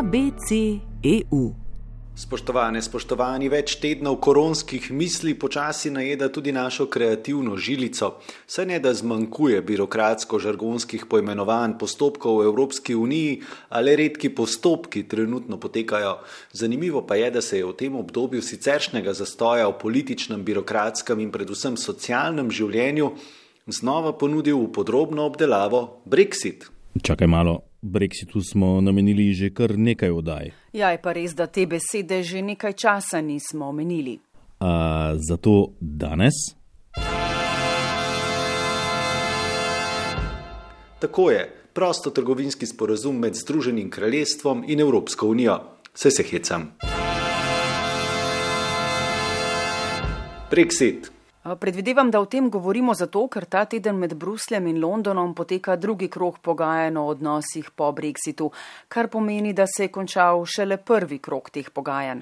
ABC.eu. Spoštovane, spoštovani, več tednov koronskih misli počasi najeda tudi našo kreativno žilico. Saj ne da zmanjkuje birokratsko-žargonskih poimenovanj postopkov v Evropski uniji, ali redki postopki trenutno potekajo. Zanimivo pa je, da se je v tem obdobju siceršnjega zastoja v političnem, birokratskem in predvsem socialnem življenju znova ponudil v podrobno obdelavo Brexit. Čakaj malo, Brexitu smo namenili že kar nekaj oddaj. Ja, je pa res, da te besede že nekaj časa nismo omenili. A zato danes? Tako je, prostotrgovinski sporazum med Združenim kraljestvom in Evropsko unijo. Vse se hecam. Brexit. Predvidevam, da o tem govorimo zato, ker ta teden med Brusljem in Londonom poteka drugi krok pogajanj o odnosih po Brexitu, kar pomeni, da se je končal šele prvi krok teh pogajanj.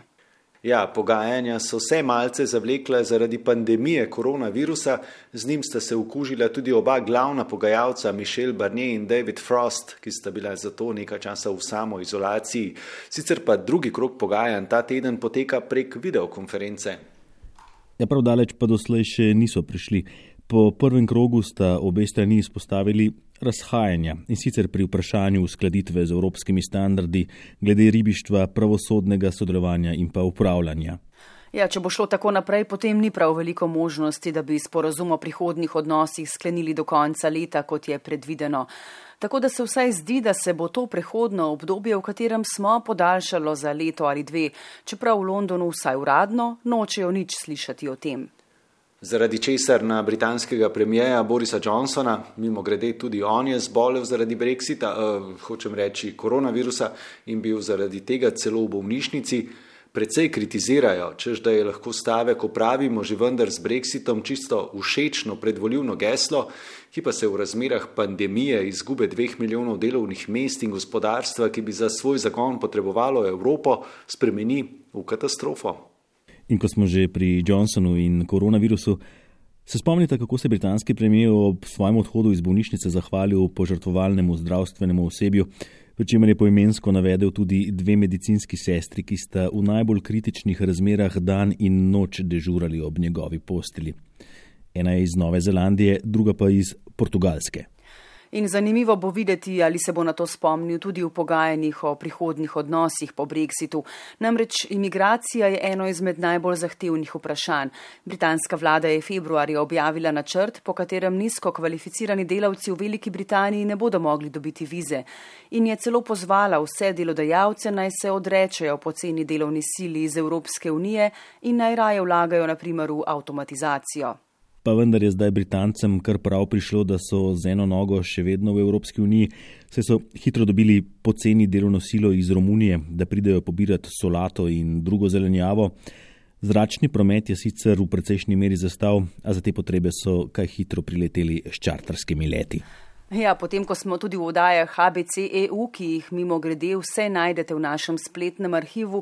Ja, pogajanja so vse malce zavlekla zaradi pandemije koronavirusa, z njim sta se okužila tudi oba glavna pogajalca, Mišel Barnier in David Frost, ki sta bila zato nekaj časa v samoizolaciji. Sicer pa drugi krok pogajanj ta teden poteka prek videokonference. Ja, prav daleč pa doslej še niso prišli. Po prvem krogu sta obe strani izpostavili razhajanja in sicer pri vprašanju uskladitve z evropskimi standardi glede ribištva, pravosodnega sodelovanja in pa upravljanja. Ja, če bo šlo tako naprej, potem ni prav veliko možnosti, da bi sporazum o prihodnih odnosih sklenili do konca leta, kot je predvideno. Tako da se vsaj zdi, da se bo to prehodno obdobje, v katerem smo, podaljšalo za leto ali dve, čeprav v Londonu vsaj uradno nočejo nič slišati o tem. Zaradi česar na britanskega premijeja Borisa Johnsona, mimo grede tudi on je zbolel zaradi brexita, eh, hočem reči koronavirusa in bil zaradi tega celo v bolnišnici, precej kritizirajo, čež da je lahko stavek opravimo že vendar z brexitom čisto všečno predvoljivno geslo, ki pa se v razmerah pandemije, izgube dveh milijonov delovnih mest in gospodarstva, ki bi za svoj zakon potrebovalo Evropo, spremeni v katastrofo. In ko smo že pri Johnsonu in koronavirusu, se spomnite, kako se britanski premijer ob svojem odhodu iz bolnišnice zahvalil požrtvovalnemu zdravstvenemu osebju, pri čemer je poimensko navedel tudi dve medicinski sestri, ki sta v najbolj kritičnih razmerah dan in noč dežurali ob njegovi posteli. Ena je iz Nove Zelandije, druga pa iz Portugalske. In zanimivo bo videti, ali se bo na to spomnil tudi v pogajanjih o prihodnih odnosih po Brexitu. Namreč imigracija je eno izmed najbolj zahtevnih vprašanj. Britanska vlada je februarja objavila načrt, po katerem nizko kvalificirani delavci v Veliki Britaniji ne bodo mogli dobiti vize. In je celo pozvala vse delodajalce naj se odrečejo poceni delovni sili iz Evropske unije in naj raje vlagajo naprimer v avtomatizacijo pa vendar je zdaj Britancem kar prav prišlo, da so z eno nogo še vedno v Evropski uniji, saj so hitro dobili poceni delovno silo iz Romunije, da pridejo pobirati solato in drugo zelenjavo. Zračni promet je sicer v precejšnji meri zastav, a za te potrebe so kaj hitro prileteli s čarterskimi leti. Ja, potem, ko smo tudi v odajah ABC EU, ki jih mimo grede vse najdete v našem spletnem arhivu,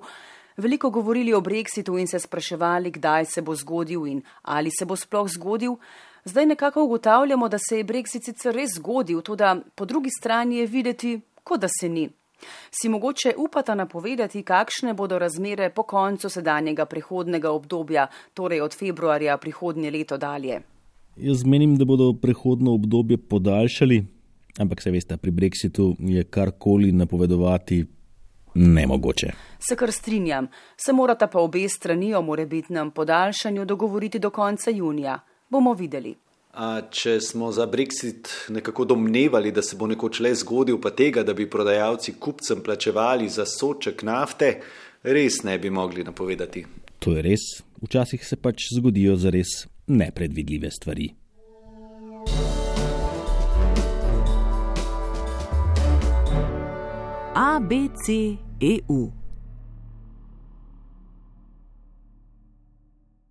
veliko govorili o brexitu in se spraševali, kdaj se bo zgodil in ali se bo sploh zgodil. Zdaj nekako ugotavljamo, da se je brexit sicer res zgodil, tudi po drugi strani je videti, kot da se ni. Si mogoče upata napovedati, kakšne bodo razmere po koncu sedanjega prehodnega obdobja, torej od februarja prihodnje leto dalje? Jaz menim, da bodo prehodno obdobje podaljšali, ampak se veste, pri brexitu je karkoli napovedovati nemogoče. Se kar strinjam, se morata pa obe strani o morebitnem podaljšanju dogovoriti do konca junija. Bomo videli. A če smo za Brexit nekako domnevali, da se bo nekoč le zgodil, pa tega, da bi prodajalci kupcem plačevali za soček nafte, res ne bi mogli napovedati. To je res. Včasih se pač zgodijo za res nepredvidljive stvari. ABC EU.